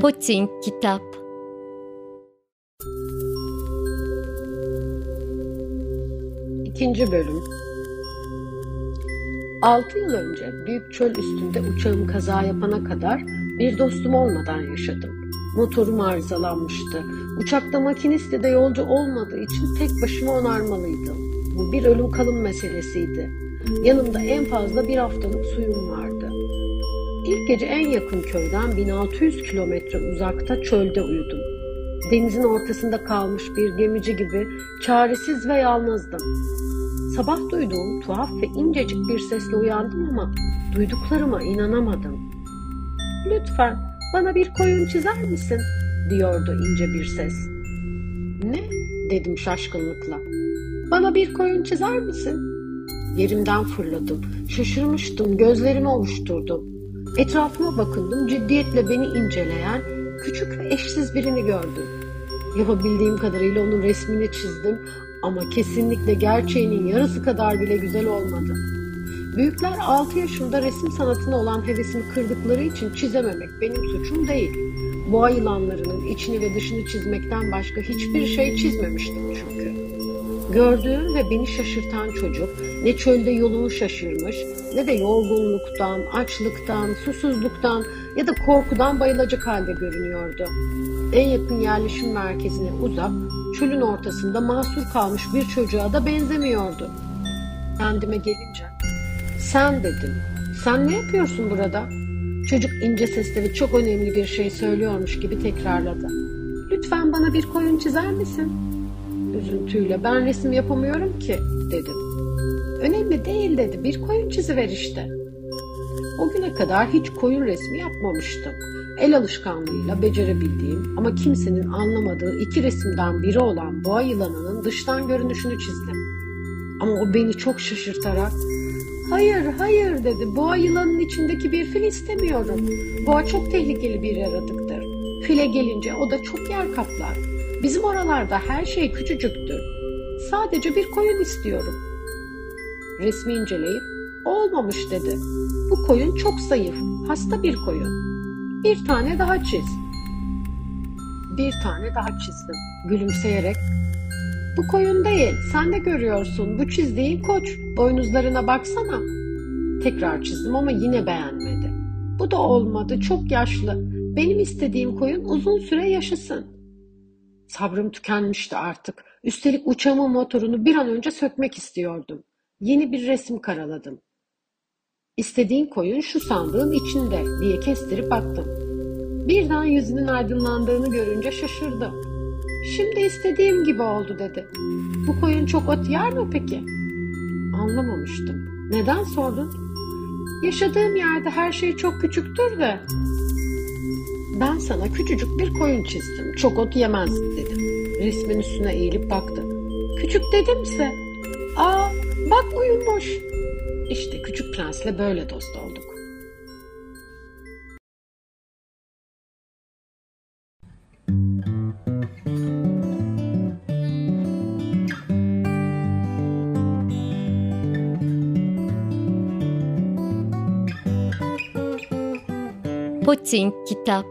Poçink Kitap İkinci Bölüm Altı yıl önce büyük çöl üstünde uçağım kaza yapana kadar bir dostum olmadan yaşadım. Motorum arızalanmıştı. Uçakta makinist de yolcu olmadığı için tek başıma onarmalıydım. Bu bir ölüm kalım meselesiydi. Yanımda en fazla bir haftalık suyum vardı. İlk gece en yakın köyden 1600 kilometre uzakta çölde uyudum. Denizin ortasında kalmış bir gemici gibi çaresiz ve yalnızdım. Sabah duyduğum tuhaf ve incecik bir sesle uyandım ama duyduklarıma inanamadım. Lütfen bana bir koyun çizer misin? diyordu ince bir ses. Ne? dedim şaşkınlıkla. Bana bir koyun çizer misin? Yerimden fırladım. Şaşırmıştım, gözlerimi ovuşturdum. Etrafıma bakındım, ciddiyetle beni inceleyen küçük ve eşsiz birini gördüm. Yapabildiğim kadarıyla onun resmini çizdim ama kesinlikle gerçeğinin yarısı kadar bile güzel olmadı. Büyükler 6 yaşında resim sanatına olan hevesimi kırdıkları için çizememek benim suçum değil. Boğa yılanlarının içini ve dışını çizmekten başka hiçbir şey çizmemiştim çünkü. Gördüğüm ve beni şaşırtan çocuk ne çölde yolunu şaşırmış ne de yorgunluktan, açlıktan, susuzluktan ya da korkudan bayılacak halde görünüyordu. En yakın yerleşim merkezine uzak, çölün ortasında mahsur kalmış bir çocuğa da benzemiyordu. Kendime gelince, sen dedim, sen ne yapıyorsun burada? Çocuk ince sesle ve çok önemli bir şey söylüyormuş gibi tekrarladı. Lütfen bana bir koyun çizer misin? Üzüntüyle ben resim yapamıyorum ki dedim. Önemli değil dedi bir koyun çiziver işte. O güne kadar hiç koyun resmi yapmamıştım. El alışkanlığıyla becerebildiğim ama kimsenin anlamadığı iki resimden biri olan boğa yılanının dıştan görünüşünü çizdim. Ama o beni çok şaşırtarak Hayır, hayır dedi. Boğa yılanın içindeki bir fil istemiyorum. Boğa çok tehlikeli bir yaratıktır. File gelince o da çok yer kaplar. Bizim oralarda her şey küçücüktür. Sadece bir koyun istiyorum. Resmi inceleyip olmamış dedi. Bu koyun çok zayıf, hasta bir koyun. Bir tane daha çiz. Bir tane daha çizdim. Gülümseyerek bu koyun değil, sen de görüyorsun. Bu çizdiğin koç. Boynuzlarına baksana. Tekrar çizdim ama yine beğenmedi. Bu da olmadı, çok yaşlı. Benim istediğim koyun uzun süre yaşasın. Sabrım tükenmişti artık. Üstelik uçağımın motorunu bir an önce sökmek istiyordum. Yeni bir resim karaladım. İstediğin koyun şu sandığın içinde diye kestirip attım. Birden yüzünün aydınlandığını görünce şaşırdım. Şimdi istediğim gibi oldu dedi. Bu koyun çok ot yer mi peki? Anlamamıştım. Neden sordun? Yaşadığım yerde her şey çok küçüktür de. Ben sana küçücük bir koyun çizdim. Çok ot yemez dedim. Resmin üstüne eğilip baktı. Küçük dedimse. Aa bak uyumuş. İşte küçük prensle böyle dost olduk. Poçink Kitap